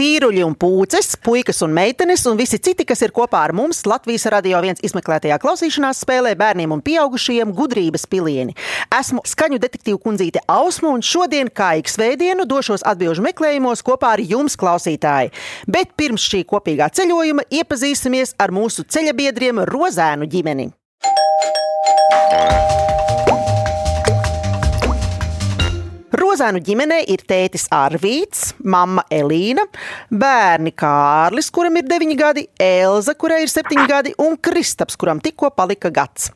Cīruļi un pūces, puikas un meitenes un visi citi, kas ir kopā ar mums Latvijas radio viens izmeklētajā klausīšanās spēlē bērniem un pieaugušajiem gudrības pilieni. Esmu skaņu detektīvu kundzīte Ausma un šodien, kā ik svētdienu, došos atbilžu meklējumos kopā ar jums, klausītāji. Bet pirms šī kopīgā ceļojuma iepazīsimies ar mūsu ceļabiedriem Rozēnu ģimeni. Rozānu ģimenē ir tētis Arvīts, mamma Elīna, bērni Kārlis, kuram ir 9 gadi, Elza, kurai ir 7 gadi, un Kristaps, kuram tikko palika gads.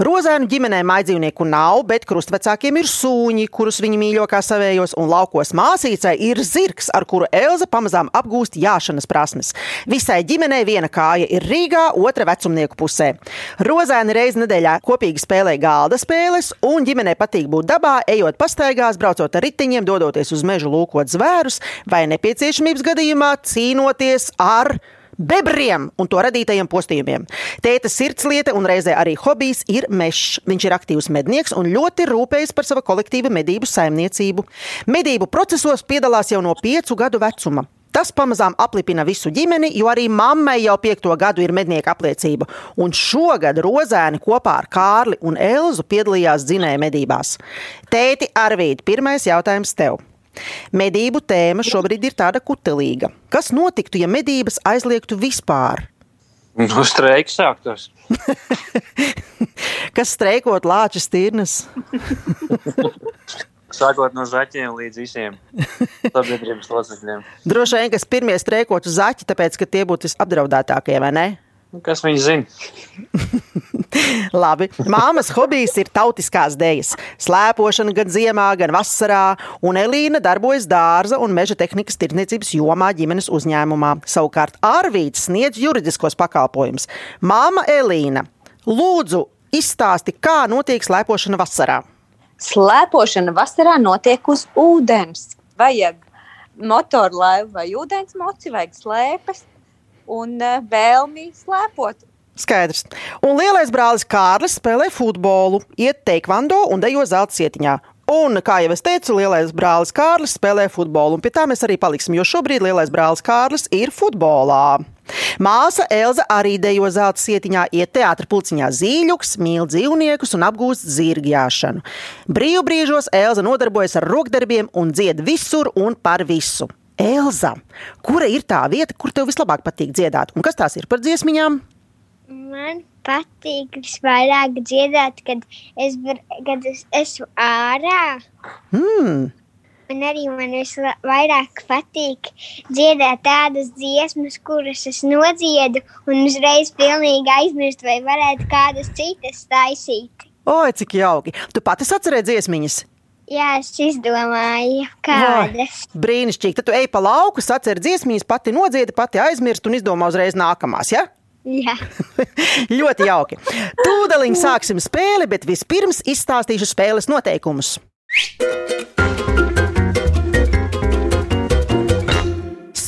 Rozānu ģimenē maidzīvnieku nav, bet krustvecākiem ir sūņi, kurus viņi mīļo kā savējos, un laukos māsīcai ir zirgs, ar kuru Elza pamazām apgūst jāšanas prasmes. Visai ģimenei viena kāja ir Rīgā, otra vecumnieku pusē. Rozāni reiz nedēļā kopīgi spēlē galda spēles, un ģimenei patīk būt dabā, ejot pastaigās, braucot ar riteņiem, dodoties uz mežu lūkot zvērus, vai nepieciešamības gadījumā cīnoties ar bebriem un to radītajiem postījumiem. Tēta sirdslieta un reizē arī hobijs ir mežs. Viņš ir aktīvs mednieks un ļoti rūpējas par savu kolektīvu medību saimniecību. Medību procesos piedalās jau no piecu gadu vecuma. Tas pamazām aplipina visu ģimeni, jo arī mammai jau piekto gadu ir mednieka apliecība. Un šogad Rozēni kopā ar Kārli un Elzu piedalījās dzinēja medībās. Tēti Arvīdi, pirmais jautājums tev. Medību tēma šobrīd ir tāda kutelīga. Kas notiktu, ja medības aizliegtu vispār? Nu, streiks sāktos. Kas streikot lāčas tirnas? Sākot no zaķiem līdz visiem sabiedrības locekļiem. Droši vien, kas pirmie streikotu zaķi, tāpēc, ka tie būtu visapdraudētākie, vai ne? Nu, kas viņi zina? Labi. Māmas hobijs ir tautiskās dejas. Slēpošana gan ziemā, gan vasarā, un Elīna darbojas dārza un meža tehnikas tirdzniecības jomā ģimenes uzņēmumā. Savukārt Arvīts sniedz juridiskos pakalpojumus. Māma Elīna, lūdzu, izstāsti, kā notiek slēpošana vasarā. Slēpošana vasarā notiek uz ūdens. Vajag motorlaivu vai ūdens moci, vajag slēpes un eh, vēlmi slēpot. Skaidrs. Un lielais brālis Kārlis spēlē futbolu, iet teikvando un dejo zelta sietiņā. Un, kā jau es teicu, lielais brālis Kārlis spēlē futbolu, un pie tā mēs arī paliksim, jo šobrīd lielais brālis Kārlis ir futbolā. Māsa Elza arī dejo zelta sietiņā, iet teātris pulciņā zīļuks, mīl dzīvniekus un apgūst zirgļāšanu. Brīvbrīžos Elza nodarbojas ar rokdarbiem un dzied visur un par visu. Elza, kura ir tā vieta, kur tev vislabāk patīk dziedāt, un kas tās ir par dziesmiņām? Man patīk visvairāk dziedāt, kad es, kad es esmu ārā. Hmm. Un arī man visvairāk patīk dziedāt tādas dziesmas, kuras es nodziedu, un uzreiz pilnīgi aizmirst, vai varētu kādas citas taisīt. Oi, cik jauki! Tu pati atceries dziesmiņas? Jā, es izdomāju, kādas. Brīnišķīgi. Tad tu ej pa lauku, atceries dziesmiņas, pati nodziedi, pati aizmirst un izdomā uzreiz nākamās. Ja? Jā, Ļoti jauki. Tūdaļ sāksim spēli, bet vispirms izstāstīšu spēles noteikumus.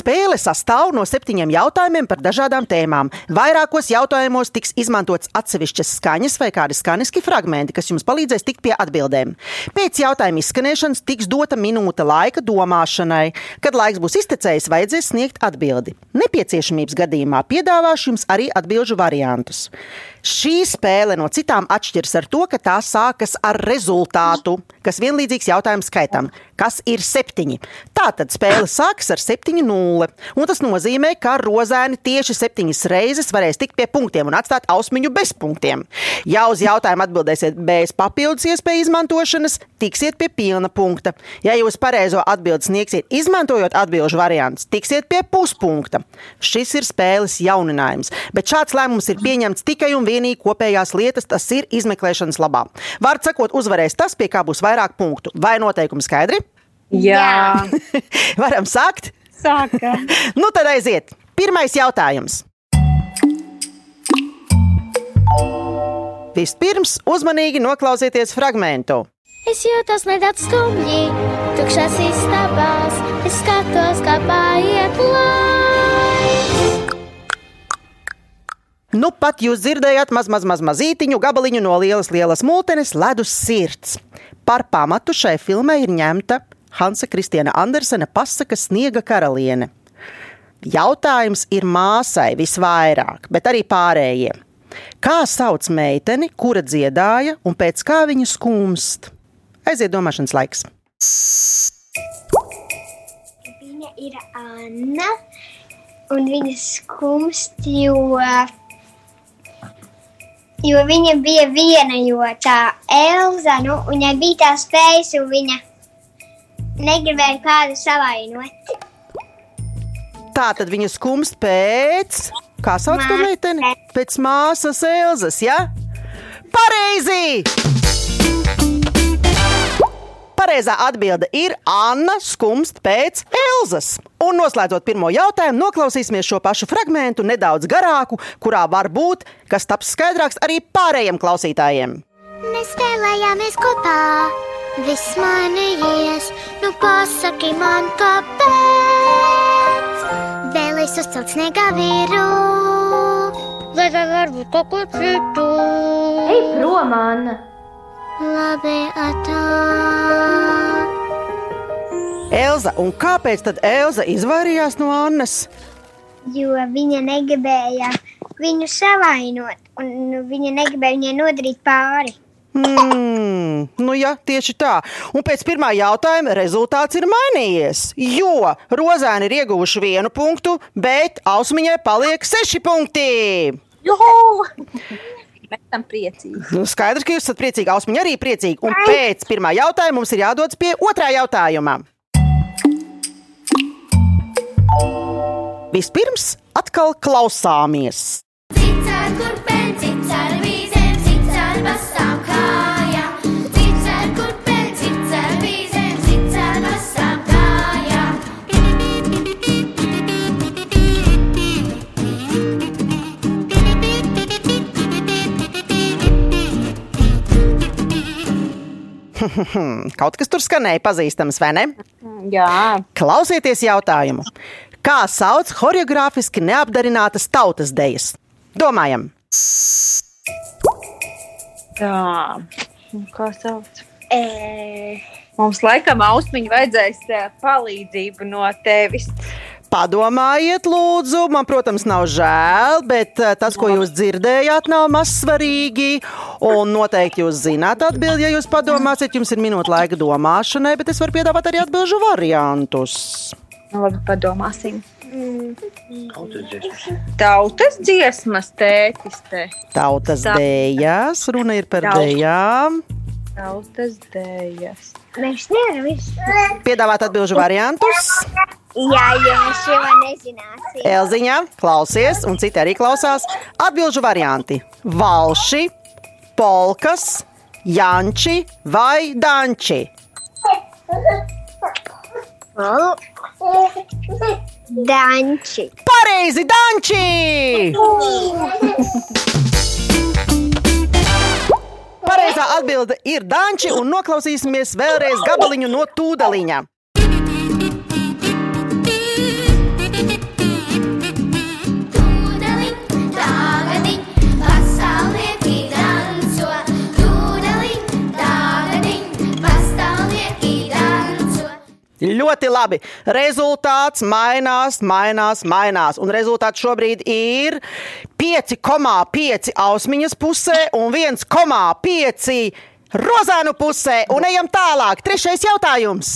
Spēle sastāv no septiņiem jautājumiem par dažādām tēmām. Vairākos jautājumos tiks izmantots atsevišķas skaņas vai kādi skaniski fragmenti, kas jums palīdzēs tikt pie atbildēm. Pēc jautājuma izskanēšanas tiks dota minūte laika domāšanai. Kad laiks būs iztecējis, vajadzēs sniegt atbildi. Nepieciešamības gadījumā piedāvāšu jums arī atbildžu variantus. Šī spēle no citām atšķiras ar to, ka tā sākas ar rezultātu, kas vienlīdzīgs jautājumu skaitam, kas ir septiņi. Tātad spēle sākas ar 7-0, un tas nozīmē, ka rozēni tieši septiņas reizes varēs tikt pie punktiem un atstāt ausmiņu bez punktiem. Ja uz jautājumu atbildēsiet bez papildus iespēju izmantošanas, tiksiet pie pilna punkta. Ja jūs pareizo atbildi sniegsiet, izmantojot atbildžu variantus, tiksiet pie puspunkta. Šis ir spēles jauninājums, bet šāds lēmums ir pieņemts tikai un vienīgi kopējās lietas, tas ir izmeklēšanas labā. Vārds sakot, uzvarēs tas, pie kā būs vairāk punktu. Vai noteikumi skaidri? Jā, Varam sākt? sāka. Nu tad aiziet. Pirmais jautājums. Vispirms uzmanīgi noklausieties fragmentu. es jūtos nedaudz skumji, tukšās istabās. Es skatos, kā paiet laiks. Nu, pat jūs dzirdējāt maz, maz, maz mazītiņu gabaliņu no lielas, lielas mūtenes, ledus sirds. Par pamatu šai filmai ir ņemta Hansa Kristiāna Andersena pasaka Sniega karaliene. Jautājums ir māsai visvairāk, bet arī pārējiem. Kā sauc meiteni, kura dziedāja un pēc kā viņa skumst? Aiziet domāšanas laiks. Viņa ir Anna, un viņa skumst, jo, jo viņa bija viena, jo tā Elza, nu, viņai bija tā spējas, un viņa negribēja kādu savainot. Tā tad viņa skumst pēc. Kā sauc to meiteni? Pēc māsas Elzas, ja? Pareizi! Pareizā atbilde ir Anna skumst pēc Elzas. Un noslēdzot pirmo jautājumu, noklausīsimies šo pašu fragment, nedaudz garāku, kurā var būt, kas taps skaidrāks arī pārējiem klausītājiem. Mēs spēlējāmies kopā, viss mainījies. Nu, pasaki man, kāpēc? Vēlēs uzcelt sniegā vīru, vai varbūt kaut ko citu. Ej prom, Anna! Labi, atā. Elza, un kāpēc tad Elza izvairījās no Annas? Jo viņa negribēja viņu savainot, un nu, viņa negribēja viņai nodarīt pāri. Hmm, nu jā, tieši tā. Un pēc pirmā jautājuma rezultāts ir mainījies. Jo Rozēna ir ieguvuši vienu punktu, bet Ausmiņai paliek seši punkti. Juhu! Mēs esam priecīgi. Nu, skaidrs, ka jūs esat priecīgi. Ausmiņa arī priecīga. Un pēc pirmā jautājuma mums ir jādodas pie otrā jautājuma. Vispirms atkal klausāmies. Kaut kas tur skanēja pazīstams, vai ne? Jā, Klausieties jautājumu. Kā sauc choreogrāfiski neapdarinātas tautas dejas? Domājam, tā. Kā sauc? E, Mums laikam ausmiņu vajadzēs eh, palīdzību no tevis. Padomājiet, lūdzu. Man, protams, nav žēl, bet eh, tas, ko jūs dzirdējāt, nav mazsvarīgi. Un noteikti jūs zināt atbildi, ja jūs padomāsiet. Jums ir minūte laika domāšanai, bet es varu piedāvāt arī atbildžu variantus. Nu, labi, padomāsim. Tautas dziesmas, tētis, te. Tautas dēļas, runa ir par Tautas. dēļām. Tautas dēļas. mēs nevaram visu. Piedāvāt atbildžu variantus. Jā, jo mēs šo nezināsim. Elziņa, klausies, un citi arī klausās. Atbildžu varianti - valši, polkas, janči vai danči. Danči. Pareizi, danči! Pareizā atbilde ir danči, un noklausīsimies vēlreiz gabaliņu no tūdeliņa. Ļoti labi. Rezultāts mainās, mainās, mainās. Un rezultāts šobrīd ir 5,5 ausmiņas pusē un 1,5 rozānu pusē. Un ejam tālāk. Trešais jautājums.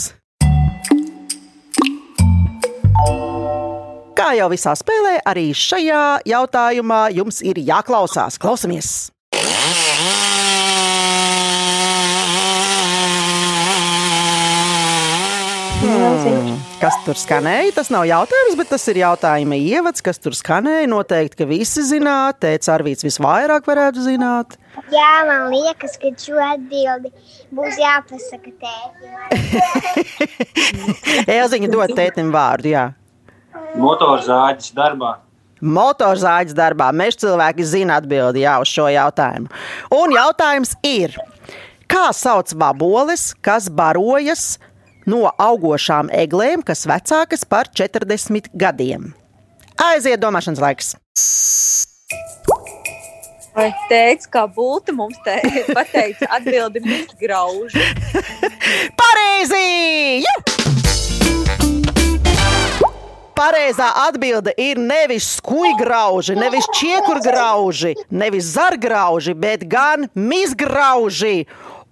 Kā jau visā spēlē, arī šajā jautājumā jums ir jāklausās. Klausamies! Hmm. Kas tur skanēja? Tas nav jautājums, bet tas ir jautājuma ievads. Kas tur skanēja? Noteikti, ka visi zināt. Teicis, Arvīts visvairāk varētu zināt. Jā, man liekas, ka šo atbildi būs jāpasaka tētim. Elziņa dod tētim vārdu. Jā. Motorzāģis darbā. Motorzāģis darbā. Mēs cilvēki zinām atbildi jā, uz šo jautājumu. Un jautājums ir, kā sauc vaboles, kas barojas no augošām eglēm, kas vecākas par 40 gadiem? Aiziet domāšanas laiks. Vai teiks, kā bulta mums te pateica atbildi misgrauži. Pareizi! Ju! Pareizā atbilde ir nevis skūjgrauži, nevis čiekurgrauži, nevis zargrauži, bet gan mizgrauži.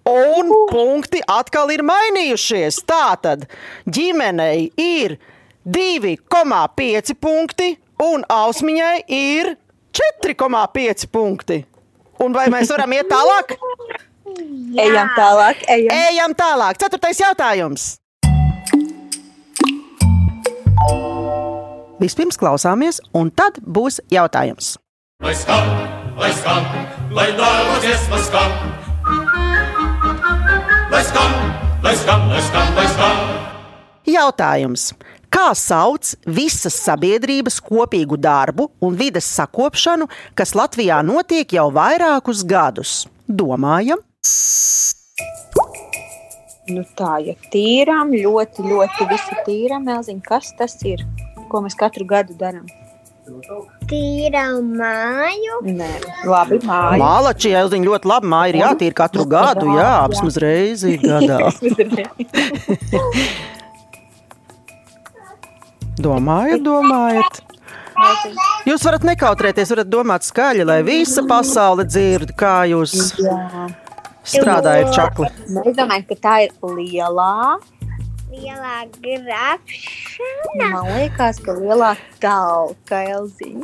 Un punkti atkal ir mainījušies. Tātad ģimenei ir 2,5 punkti, un ausmiņai ir 4,5 punkti. Un vai mēs varam iet tālāk? Ejam tālāk, ejam. Ejam tālāk. Ceturtais jautājums. Vispirms klausāmies, un tad būs jautājums. Lai skan, lai skan, lai darba dziesma skan. Lai skan, lai skan, lai skan, lai skan. Jautājums. Kā sauc visas sabiedrības kopīgu darbu un vides sakopšanu, kas Latvijā notiek jau vairākus gadus? Domājam, Nu tā, ja tīrām, ļoti, ļoti visu tīrām, Elziņ, kas tas ir? Ko mēs katru gadu darām? Tīra māju. Nē, labi, māja. Mālači Elziņa ļoti labi māja ir jātīra katru gadu, jā, apsmaz reizi gadā. Domājat, domājat. Jūs varat nekautrēties, varat domāt skaļi, lai visa pasaule dzird, kā jūs strādājat čakli. Es domāju, ka tā ir lielā. Lielā grafšana. Man liekas, ka lielā talka, Elziņ.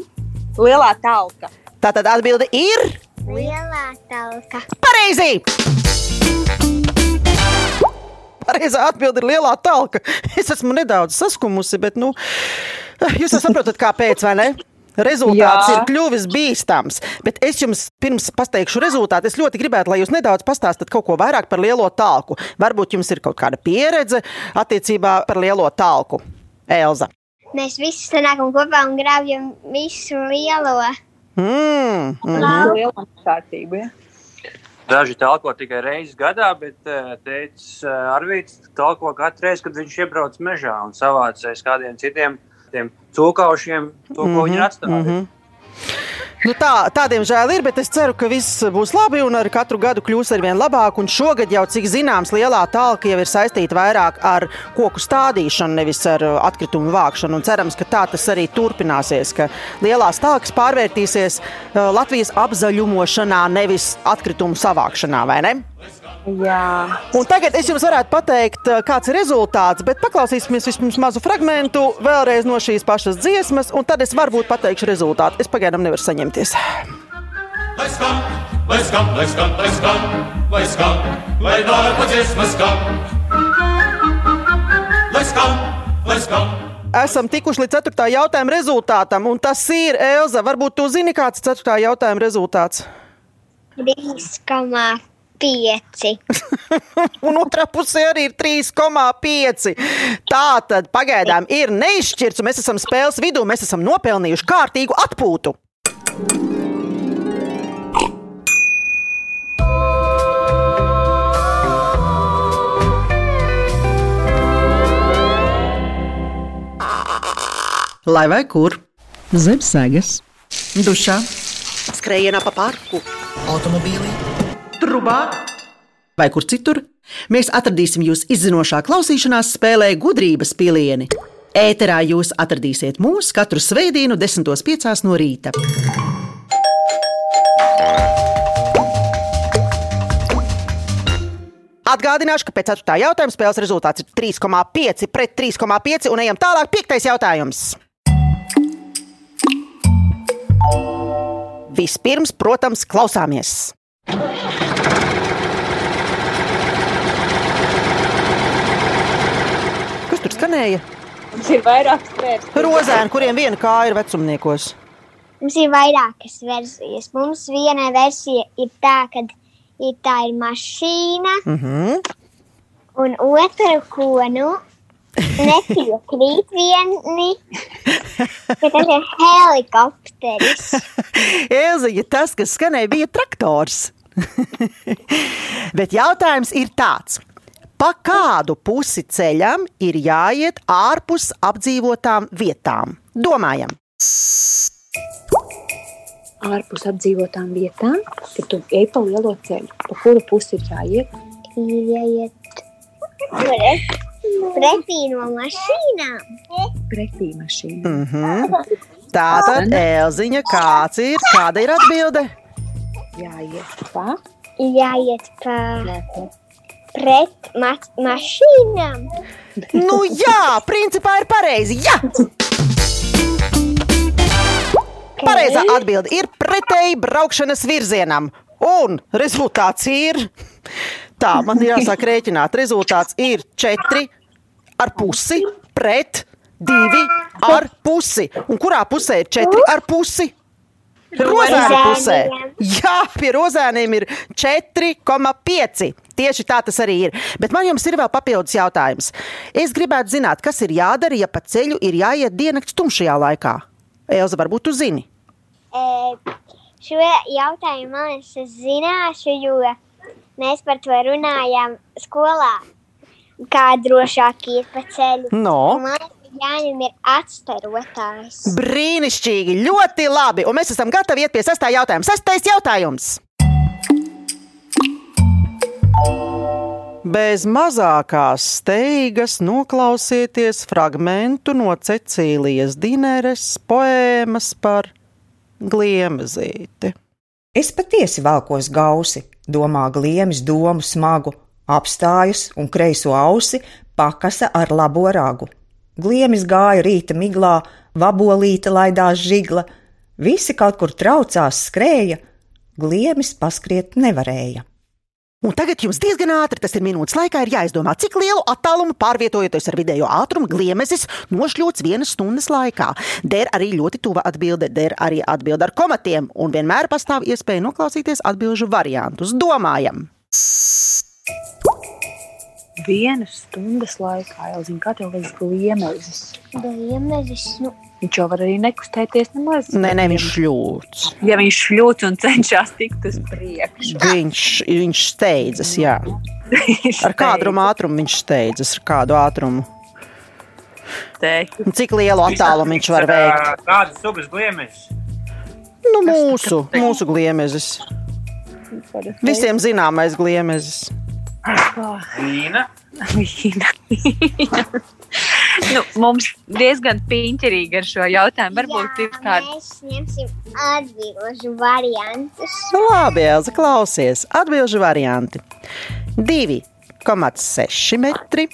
Lielā talka. Tātad atbilde ir Lielā talka. pareizi! Pareizā atbilde ir lielā talka. Es esmu nedaudz saskumusi, bet, nu, jūs saprotat, kāpēc, vai ne? Rezultāts Jā. ir kļuvis bīstams. Bet es jums pirms pateikšu rezultātu. Es ļoti gribētu, lai jūs nedaudz pastāstat kaut ko vairāk par lielo talku. Varbūt jums ir kaut kāda pieredze attiecībā par lielo talku. Elza. Mēs visi sanākam kopā un grābjam visu lielo. Mm, mm. Lielā kārtība. Ja? Daži talko tikai reizes gadā, bet eh, teicis Arvīts talko katru reizi, kad viņš iebrauc mežā un savācēs kādiem citiem tiem cūkaušiem, to, ko mm -hmm, viņi ir atstādījuši. Nu tā, tādiem žēl ir, bet es ceru, ka viss būs labi un ar katru gadu kļūs ar vien labāk. Un šogad jau, cik zināms, lielā talka jau ir saistīta vairāk ar koku stādīšanu, nevis ar uh, atkritumu vākšanu. Un cerams, ka tā tas arī turpināsies, ka lielās talkas pārvērtīsies uh, Latvijas apzaļumošanā, nevis atkritumu savākšanā, vai ne? Jā. Un tagad es jums varētu pateikt, kāds ir rezultāts, bet paklausīsimies vispirms mazu fragment vēlreiz no šīs pašas dziesmas, un tad es varbūt pateikšu rezultātu. Es pagaidām nevaru saņemties. Lai skan, lai skan, lai skan, lai skan, lai skan, lai darba dziesma skan. Lai skan, lai skan. Esam tikuši līdz 4. jautājuma rezultātam, un tas ir Elza. Varbūt tu zini, kāds ir 4. jautājuma rezultāts. 3,5. Un otrā pusē arī ir 3,5. Tā tad pagaidām ir neizšķirts, un mēs esam spēles vidū. Mēs esam nopelnījuši kārtīgu atpūtu. Lai vai kur? Zem sēgas, Dušā, skrejienā pa parku, automobīlī, trubā vai kur citur, mēs atradīsim jūs izzinošā klausīšanās spēlē gudrības pilieni. Ēterā jūs atradīsiet mūs katru svētdienu, 10.5. no rīta. Atgādināšu, ka pēc 4. jautājuma spēles rezultāts ir 3,5 pret 3,5 un ejam tālāk. Piektais jautājums. Vispirms, protams, klausāmies. Kas tur skanēja? Mums ir vairākas vērts. Rozēni, kuriem viena kāja ir vecumniekos. Mums ir vairākas versijas. Mums viena versija ir tā, ka ir tā ir mašīna, Mm -hmm. un otra, ko nu nepiekrīt vieni, ka tas ir helikopteris. Elziņa, tas, kas skanēja, bija traktors. Bet jautājums ir tāds. Pa kādu pusi ceļam ir jāiet ārpus apdzīvotām vietām? Domājam, ārpus apdzīvotām vietām, kad tu ej pa lielo ceļu, pa kuru pusi ir jāiet. Jāiet pret, pretī no mašīnām. Pretī mašīnai. Mm -hmm. Tātad, Elziņa, kāds ir? Kāda ir atbilde? Jāiet pa Ir jāiet pa pret ma mašīnām. Nu, jā, principā ir pareizi. Jā! Pareizā atbilde ir pretēji braukšanas virzienam. Un rezultāts ir. Tā, man jāsāk rēķināt. Rezultāts ir 4 ar pusi pret 2 ar pusi. Un kurā pusē ir 4 ar pusi? Rozēna pusē. Jā, pie rozēniem ir 4,5. Tieši tā tas arī ir. Bet man jums ir vēl papildus jautājums. Es gribētu zināt, kas ir jādara, ja pa ceļu ir jāiet diennakts tumšajā laikā. Elza, varbūt tu zini. E, šo jautājumu man es zināšu, jo mēs par to runājām skolā. Kā drošāk iet pa ceļu. No. Man jāņem ir atstarotājs. Brīnišķīgi, ļoti labi. Un mēs esam gatavi iet pie sastā jautājuma. Sastais jautājums. Bez mazākās steigas noklausieties fragmentu no Cecīlijas Dineres poēmas par gliemezīti. Es patiesi valkos gausi, domā gliemis domu smagu, apstājas un kreiso ausi pakasa ar labo ragu. Gliemis gāja rīta miglā, vabolīte laidās žigla, visi kaut kur traucās skrēja, gliemis paskriet nevarēja. Un tagad jums diezgan ātri, tas ir minūtes laikā, ir jāizdomā, cik lielu attālumu pārvietojoties ar vidējo ātrumu gliemezis nošļūts vienas stundas laikā. Der arī ļoti tuva atbilde, der arī atbilde ar komatiem, un vienmēr pastāv iespēja noklausīties atbilžu variantus. Domājam! Vienas stundas laikā jau zina, kā tev liekas gliemezis. Gliemežs, nu, Viņš jau var arī nekustēties nemaz. Nē, nē, viņš šļūts. Ja viņš šļūts un cenšas tikt uz priekšu. Viņš, viņš steidzas, jā. Ar kādu ātrumu viņš steidzas, ar kādu ātrumu? Teiktu. Cik lielu attālumu viņš var veikt? Kādas sugas gliemežs? Nu, mūsu, mūsu gliemezis. Visiem zināmais gliemezis. Vīna. Vīna. nu, mums diezgan piņķerīgi ar šo jautājumu. Varbūt ir kāda mēs ņemsim atbilžu variantus. Nu, labi, Elza, klausies. Atbilžu varianti. 2,6 metri,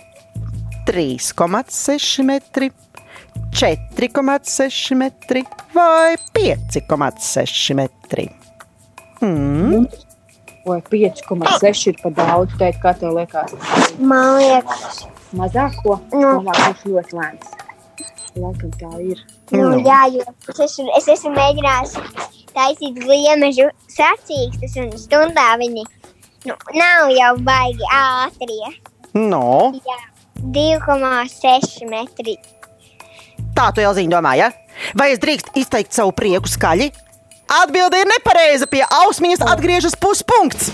3,6 metri, 4,6 metri vai 5,6 metri. Mm. Vai 5,6 ir par daudz? Teikt, kā tev liekas? Man liekas, Mazāko? Nu. Mazāk būs ļoti lēns. Laikam tā ir. nu, jā, jo es esmu, es esmu mēģinājis taisīt gliemežu sacīkstus un stundā viņi nu, nav jau baigi ātrie. No, Jā, 2,6 metri. tā tu Elziņ domā, ja? Vai es drīkst izteikt savu prieku skaļi? Atbilde ir nepareiza. Pie ausmiņas atgriežas puspunkts.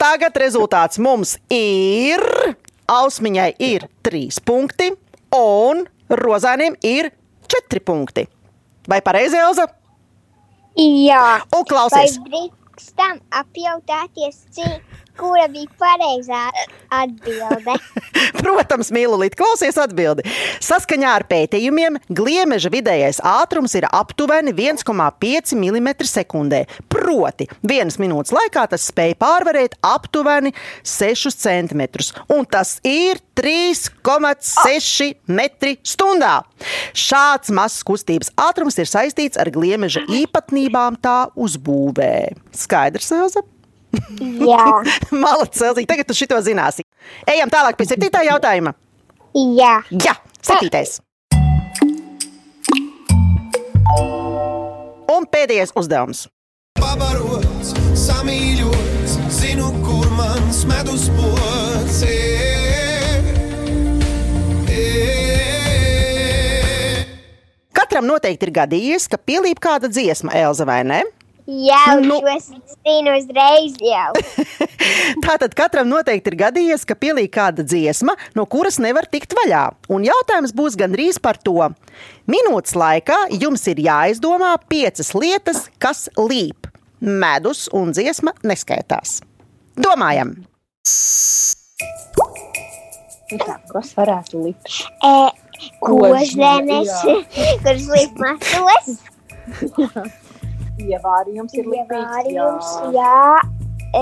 Tagad rezultāts mums ir. Ausmiņai ir 3 punkti, un rozāniem ir 4 punkti. Vai pareizi, Elza? Jā, Un vai klausies, drīkstam apjautāties, cik, kura bija pareizā atbilde? Protams, mīlulīt, klausies atbildi. Saskaņā ar pētījumiem, gliemeža vidējais ātrums ir aptuveni 1,5 mm sekundē. Proti, vienas minūtes laikā tas spēja pārvarēt aptuveni 6 cm. Un tas ir 3,6 metri stundā. Šāds mazs kustības ātrums ir saistīts ar gliemeža īpatnībām tā uzbūvē. Skaidrs, Elza? Jā, Malacis, Elzī, tagad tu šito zināsi. Ejam tālāk pie septītā jautājuma. jā. Jā, septītais. Un pēdējais uzdevums. Pabarots, samīļots, zinu, kur mans medus pods ir. Katram noteikti ir gadījies, ka pielīp kāda dziesma, Elza vai ne? Jā, Nu. nu. es zinu uzreiz jau. Tātad katram noteikti ir gadījies, ka pielīg kāda dziesma, no kuras nevar tikt vaļā. Un jautājums būs gandrīz par to. Minūtes laikā jums ir jāizdomā piecas lietas, kas līp. Medus un dziesma neskaitās. Domājam! Tā, kas varētu likt? E, Kožzemes, kuras līdz matos. Ievārījums ir lipīgs. Ievārījums, jā. E,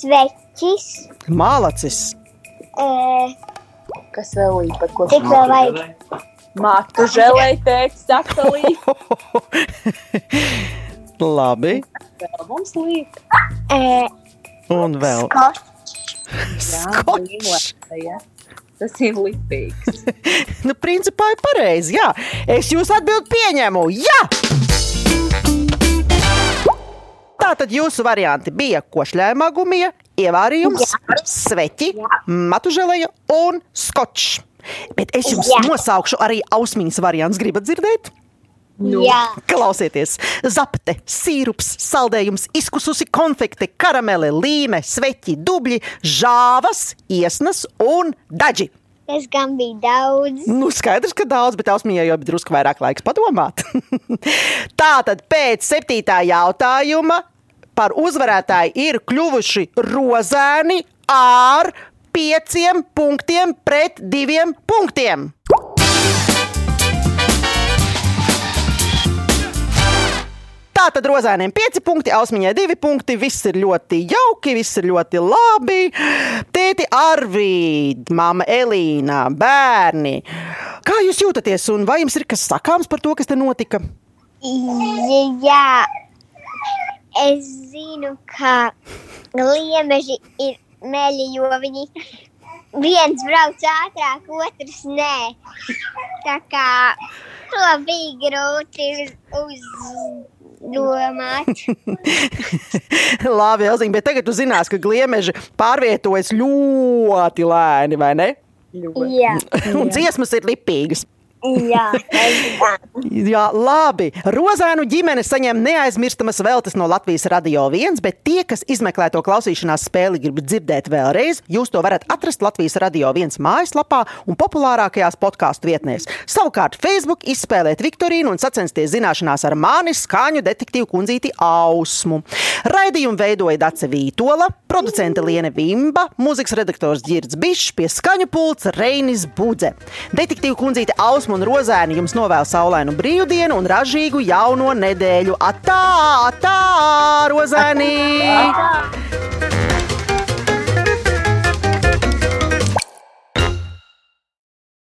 sveķis. Mālacis! E, Kas vēl līp? Par ko Cik vēl vajag? Mātu žēlēji teikt, saka līp. Labi, Vēl mums līp. e, un vēl. Jā, Skočs. līmota, ja. Tas ir lipīgs. Nu, principā ir pareizi. Jā, es jūs atbildi pieņemu. Jā! Tātad jūsu varianti bija košļājumā gumija, ievārījums, sveķi, matužēlēja un skočs. Bet es jums Jā. nosaukšu arī ausmiņas variants. Gribat dzirdēt? Nu. Jā. Klausieties, zapte, sīrups, saldējums, izkususi konfekte, karamele, līme, sveķi, dubļi, žāvas, iesnas un daži. Tas gan bija daudz. Nu, skaidrs, ka daudz, bet Ausmijai jau bija drusku vairāk laiks padomāt. Tātad pēc septītā jautājuma par uzvarētāju ir kļuvuši rozēni ar pieciem punktiem pret diviem punktiem. Tātad rozēniem 5 punkti, ausmiņai 2 punkti. Viss ir ļoti jauki, viss ir ļoti labi. Tēti Arvīd, māma Elīna, bērni. Kā jūs jūtaties un vai jums ir kas sakāms par to, kas te notika? Jā, es zinu, ka liemeži ir meļi, jo viņi viens brauc ātrāk, otrs nē. Tā kā to bija grūti uz, uzdomāt. Labi, Elziņ, bet tagad jūs zinās, ka gliemeži pārvietojas ļoti lēni, vai ne? Jā, Un dziesmas ir lipīgas. jā, tas ir. Jā, labi. Rozānu ģimene saņem neaizmirstamas veltes no Latvijas Radio 1, bet tie, kas izmeklē to klausīšanās spēli, grib dzirdēt vēlreiz, jūs to varat atrast Latvijas Radio 1 mājaslapā un populārākajās podkāstu vietnēs. Savukārt, Facebook izspēlēt Viktorīnu un sacensties zināšanās ar mani skaņu detektīvu kundzīti Ausmu. Raidījumu veidoja Dace Vītola, producente Liene Vimba, mūzikas redaktors Girds Bišs, pie skaņu pults Reinis Budze. Detektīvu kundzīte Ausmu un Rozēni jums novēl saulainu Rožēnu brīvdienu un ražīgu jauno nedēļu. Atā, atā, Rozanī! Atā, atā.